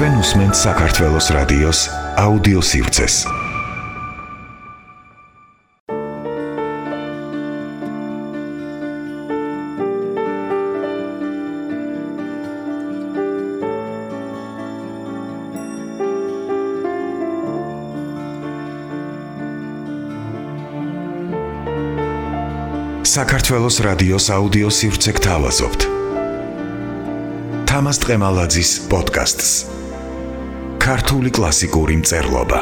თქვენ უსმენთ საქართველოს რადიოს აუდიო სივრცეს. საქართველოს რადიოს აუდიო სივრცე გთავაზობთ. თამას ტყემალაძის პოდკასტს. ქართული კლასიკური მწერლობა.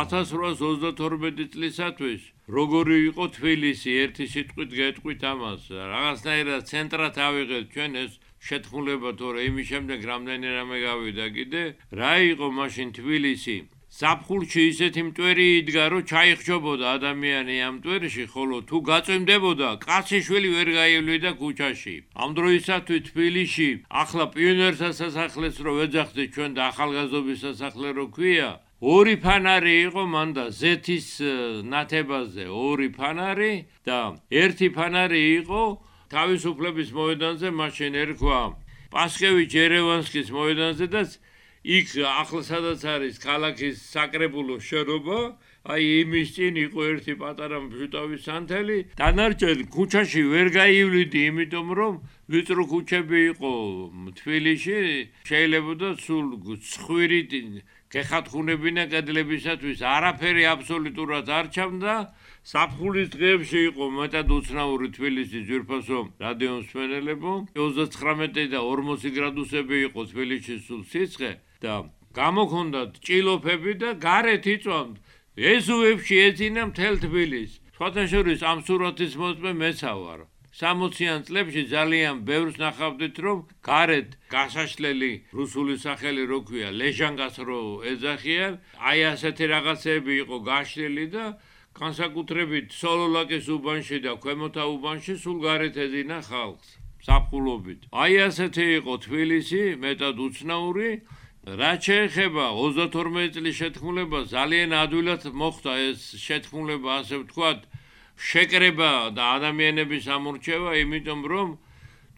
ათასრვასოცდათორმეტი წლისათვის როგორი იყო თბილისი ერთი სიტყვით გეტყვით ამას რაღაცნაირად ცენტრად ავიღეთ ჩვენ ეს შეთქმულება თორე იმის შემდეგ რამდენი რამე გავიდა კიდე რა იყო მაშინ თბილისი საფხულში ისეთი მტვერი იდგა, რომ ჩაიხშობოდა ადამიანი ამ მტვერში, ხოლო თუ გაწვიმდებოდა, კაციშვილი ვერ გაივლიდა ქუჩაში. ამ დროისათვის თბილისში ახლა პიონერთა სასახლეს რო ვეძახდით ჩვენ და ახალგაზრდობის სასახლე რო ქვია, ორი ფანარი იყო მანდა ზეთის ნათებაზე, ორი ფანარი და ერთი ფანარი იყო თავისუფლების მოედანზე, მაშინ ერქვა პასკევიჩ ერევანსკის მოედანზე და იქ ახლა სადაც არის ქალაქის საკრებულო შენობა, აი იმის წინ იყო ერთი პატარა მშვიდობის სანთელი, დანარჩენ ქუჩაში ვერ გაივლიდი, იმიტომ რომ ვიწრო ქუჩები იყო თბილისში, შეიძლება და სულ ცხვირით გეხათხუნებინა კედლებისათვის. არაფერი აბსოლუტურად არ ჩამდა. საფხულის დღეებში იყო მეტად უცნაური თბილისის ძვირფასო რადიომსმენელებო 39 და 40 გრადუსები იყო თბილისში სულ სიცხე და გამოქონდათ ჭილოფები და გარეთ იწვამთ ეზუებში ეძინა მთელ თბილისს. სხვათა შორის ამ სურათის მოსმე მეცა ვარ 60-იან წლებში ძალიან ბევრს ნახავდით რომ გარეთ გასაშლელი რუსული სახელი რო ქვია ლეჟანგას რო ეძახიან აი ასეთი რაღაცები იყო გაშლილი და განსაკუთრებით სოლოლაკის უბანში და ქვემოთა უბანში სულ გარეთ ეძინა ხალხს საფხულობით. აი ასეთი იყო თბილისი მეტად უცნაური რა შეეხება 32 წლის შეთქმულება ძალიან ადვილად მოხდა ეს შეთქმულება ასე ვთქვათ შეკრება და ადამიანების ამორჩევა იმიტომ რომ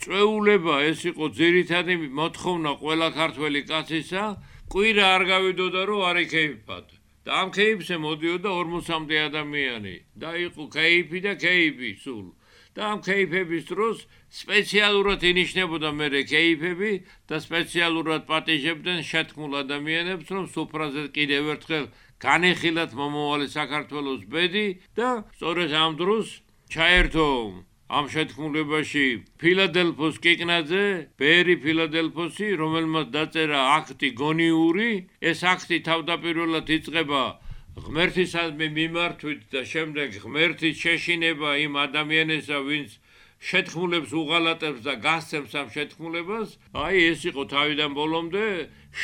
წვეულება ეს იყო ძირითადი მოთხოვნა ყველა ქართველი კაცისა კვირა არ გავიდოდა რომ არ ეკეიფათ და ამ კეიფზე მოდიოდა 40-მდე ადამიანი. და იყო კეიფი და კეიფი სულ და ამ კეიფების დროს სპეციალურად ინიშნებოდა მე კეიფები და სპეციალურად პატიჟებდნენ შეთქმულ ადამიანებს რომ სუფრაზე კიდევ ერთხელ განეხილათ მომავალი საქართველოს ბედი და სწორედ ამ დროს ჩაერთო ამ შეთქმულებაში ფილადელფოს კიკნაძე, ბერი ფილადელფოსი, რომელმაც დაწერა აქტი გონიური, ეს აქტი თავდაპირველად იწყება ღმერთისადმი მიმართვით და შემდეგ ღმერთის შეშინება იმ ადამიანისა, ვინც შეთქმულებს უღალატებს და გასცემს ამ შეთქმულებას, აი ეს იყო თავიდან ბოლომდე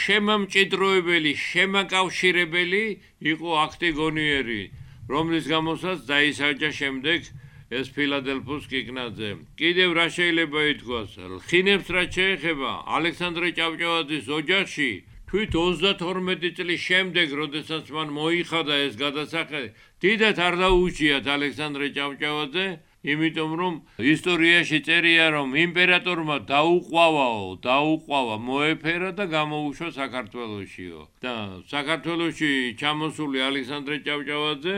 შემამჭიდროებელი, შემაკავშირებელი იყო აქტი გონიერი, რომლის გამოსაც დაისარჯა შემდეგ ეს ფილადელფოს კიკნაძე. კიდევ რა შეიძლება ითქვას? ხინებს რა შეეხება ალექსანდრე ჭავჭავაძის ოჯახში თვით 32 წლის შემდეგ, როდესაც მან მოიხადა ეს გადასახადი, დიდად არ დაუჭიათ ალექსანდრე ჭავჭავაძე, იმიტომ რომ ისტორიაში წერია, რომ იმპერატორმა დაუყვავაო, დაუყვავა მოეფერა და გამოუშვა საქართველოსიო. და საქართველოსში ჩამოსული ალექსანდრე ჭავჭავაძე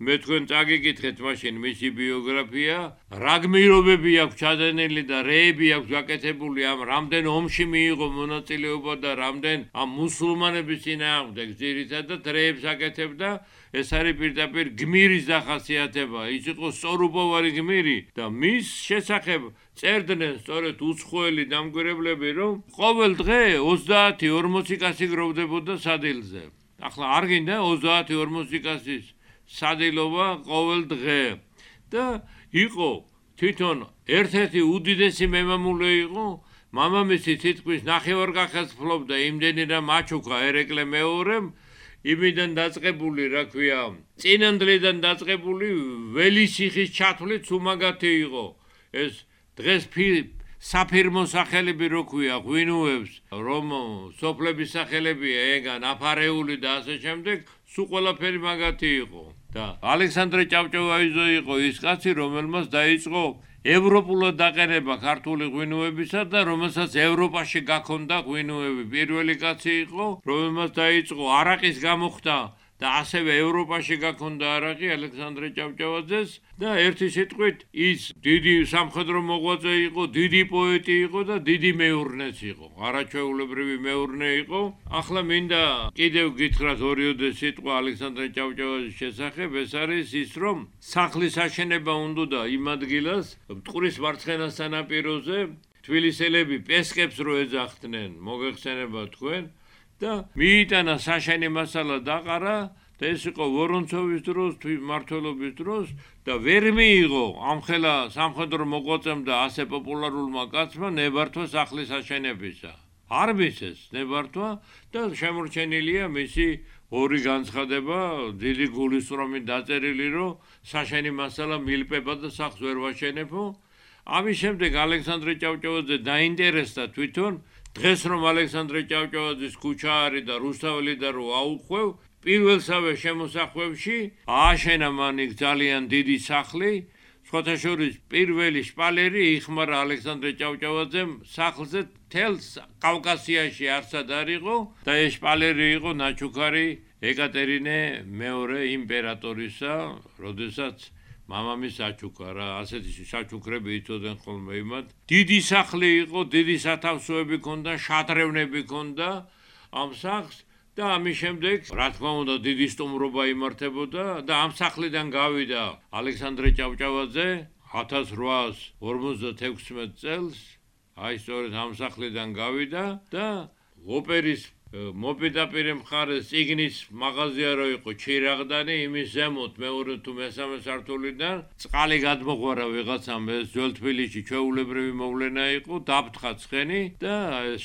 მე თქვენ წაგიკითხეთ მაშინ მისი ბიოგრაფია, რა გმირობები აქვს ჩადენილი და რეები აქვს გაკეთებული ამ რამდენ ომში მიიღო მონაწილეობა და რამდენ ამ მუსულმანების წინააღმდეგ ძირითადად რეებს აკეთებდა. ეს არის პირდაპირ გმირის დახასიათება. ის იყო სწორუბოვარი გმირი და მის შესახებ წერდნენ სწორედ უცხოელი დამკვირვებლები, რომ ყოველ დღე 30-40 კაცი გროვდებოდა სადილზე. ახლა არ გინდა 30-40 კაცის სადილობა ყოველ დღე. და იყო თვითონ ერთ-ერთი უდიდესი მემამულე იყო მამამისი თითქმის ნახევარკახას ფლობდა იმდენი რა მაჩუკა ერეკლე მეორემ იმიდან დაწყებული რა ქვია წინანდლიდან დაწყებული ველისიხის ჩათვლით უმაგათი იყო. ეს დღეს საფირმო სახელები რო ქვია ღვინუებს რომ სოფლების სახელები ეგან აფარეული და ასე შემდეგ სულ ყველაფერი მაგათი იყო და ალექსანდრე ჭავჭავაიძე იყო ის კაცი რომელმაც დაიწყო ევროპულად დაყენება ქართული ღვინოებისა და რომელსაც ევროპაში გაქონდა ღვინოები. პირველი კაცი იყო, რომელმაც დაიწყო არაყის გამოხდა და ასევე ევროპაში გაქონდა არაყი ალექსანდრე ჭავჭავაძეს და ერთი სიტყვით ის დიდი სამხედრო მოღვაწე იყო, დიდი პოეტი იყო და დიდი მეურნეც იყო. არაჩვეულებრივი მეურნე იყო. ახლა მინდა კიდევ გითხრათ ორიოდე სიტყვა ალექსანდრე ჭავჭავაძის შესახებ, ეს არის ის, რომ სახლის აშენება უნდა იმ ადგილას, მტკვრის მარცხენა სანაპიროზე თბილისელები პესკებს რო ეძახდნენ, მოგეხსენება თქვენ და მიიტანა საშენი მასალა დაყარა და ეს იყო ვორონცოვის დროს, მართლობის დროს და ვერ მიიღო ამხელა სამხედრო მოღვაწემ და ასე პოპულარულმა კაცმა ნებართვა სახლის აშენებისა. არ მისეს ნებართვა და შემორჩენილია მისი ორი განცხადება, დიდი გულისრომი დაწერილი, რომ საშენი მასალა მილპება და სახს ვერ ვაშენებო. ამის შემდეგ ალექსანდრე ჭავჭავაძე დაინტერესდა თვითონ დღეს რომ ალექსანდრე ჭავჭავაძის ქუჩა არის და რუსთაველი და რო აუხვევ პირველსავე შემოსახვევში ააშენა მან იქ ძალიან დიდი სახლი შოთაშორის პირველი შპალერი იხმარა ალექსანდრე ჭავჭავაძემ სახლზე თელს კავკასიაში არსად არისო და ეს შპალერი იყო ნაჩუქარი ეკატერინე მეორე იმპერატორისა როდესაც მამამის საჩუქა რა ასეთი საჩუქრები იწოდენ ხოლმე იმათ. დიდი სახლი იყო დიდი სათავსოები ქონდა შადრევნები ქონდა ამ სახლს და ამის შემდეგ რა თქმა უნდა დიდი სტუმრობა იმართებოდა და ამ სახლიდან გავიდა ალექსანდრე ჭავჭავაძე 1856 წელს აი სწორედ ამ სახლიდან გავიდა და ოპერის მოპედაპირე მხარეს ციგნის მაღაზია რო იყო ჩირაღდანი იმის ზემოთ მეორე თუ მესამე სართულიდან წყალი გადმოყვარა ვიღაცამ ეს ძველ თბილისში ჩვეულებრივი მოვლენა იყო დაფთხა ცხენი და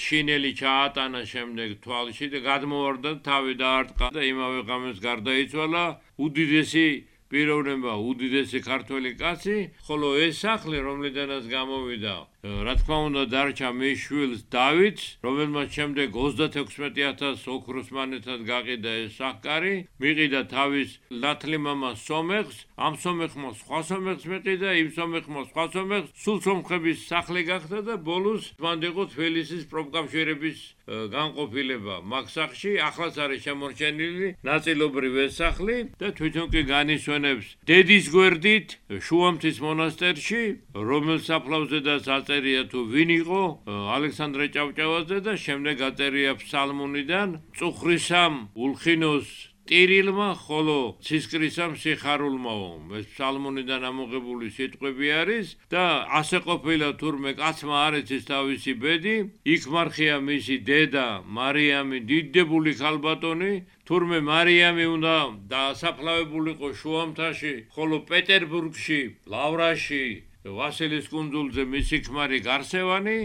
შინელი ჩაატანა შემდეგ თვალში და გადმოვარდა თავი დაარტყა და იმავე ღამეს გარდაიცვალა. უდიდესი პიროვნება უდიდესი ქართველი კაცი, ხოლო ეს სახლი, რომლიდანაც გამოვიდა, რა თქმა უნდა, დარჩა მის შვილს დავითს, რომელმაც შემდეგ 36000 ოქროსმანეთად გაყიდა ეს სახკარი, მიყიდა თავის ლათლი მამა სომეხს, ამ სომეხმა სხვა სომეხს მიყიდა, იმ სომეხმა სხვა სომეხს, სულ სომხების სახლი გახდა და ბოლოს მანდეყო თბილისის პროფკავშირების განყოფილება მაგ სახლში, ახლაც არის შემორჩენილი ნაწილობრივ ეს სახლი და თვითონ კი განისვენა განისვენებს დედის გვერდით შუამთის მონასტერში რომელ საფლავზე და საწ აწერია თუ ვინ იყო ალექსანდრე ჭავჭავაძე და შემდეგ აწერია ფსალმუნიდან წუხრისამ ულხინოს ტირილმა ხოლო ცისკრისამ სიხარულმაო ეს ფსალმუნიდან ამოღებული სიტყვები არის და ასე ყოფილა თურმე კაცმა არის ის თავისი ბედი. იქ მარხია მისი დედა მარიამი დიდებული ხალბატონი თურმე მარიამი უნდა დასაფლავებულიყო შუამთაში ხოლო პეტერბურგში ლავრაში ვასილის კუნძულზე მისი ქმარი გარსევანი.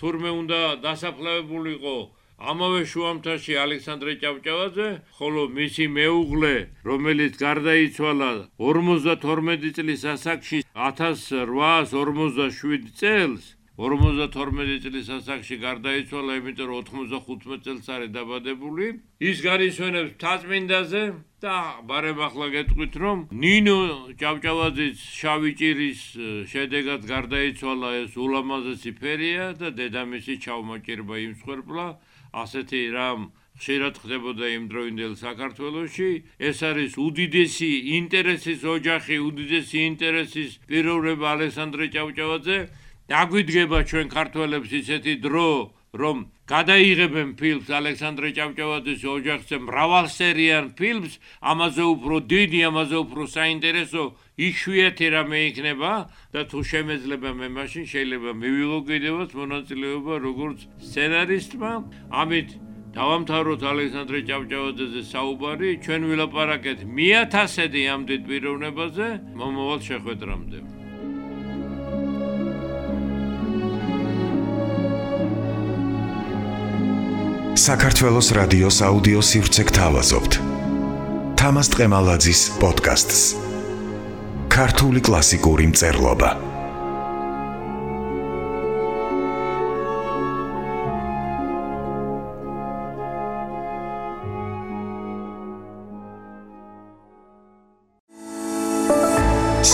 თურმე უნდა დასაფლავებულიყო ამავე შუამთაში ალექსანდრე ჭავჭავაძე, ხოლო მისი მეუღლე, რომელიც გარდაიცვალა 52 წლის ასაკში 1857 წელს, 52 წლის ასაკში გარდაიცვალა, იმიტომ რომ 95 წელს არის დაბადებული. ის გარისვენებს თაწმინდაზე და ბარემ ახლა გეტყვით რომ ნინო ჭავჭავაძის შავი ჭირის შედეგად გარდაიცვალა ეს ულამაზესი ფერია და დედამისი ჩავმაჭირება იმ სხერფლა ასეთი რამ ხშირად ხდებოდა იმ დროინდელ საქართველოში ეს არის უდიდესი ინტერესის ოჯახი უდიდესი ინტერესის პიროვნება ალექსანდრე ჭავჭავაძე დაგვიდგება ჩვენ ქართველებს ისეთი დრო, რომ გადაიღებენ ფილმს ალექსანდრე ჭავჭავაძის ოჯახზე მრავალსერიან ფილმს, ამაზე უფრო დიდი, ამაზე უფრო საინტერესო იშვიათი რამე იქნება და თუ შემეძლება მე მაშინ შეიძლება მივიღო კიდევაც მონაწილეობა როგორც სცენარისტმა. ამით დავამთავროთ ალექსანდრე ჭავჭავაძეზე საუბარი, ჩვენ ვილაპარაკეთ მიათასედი ამდენ პიროვნებაზე მომავალ შეხვედრამდე. საქართველოს რადიოს აუდიო სივრცე გთავაზობთ. თამას ტყემალაძის პოდკასტს. ქართული კლასიკური მწერლობა.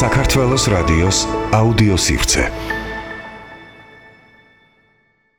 საქართველოს რადიოს აუდიო სივრცე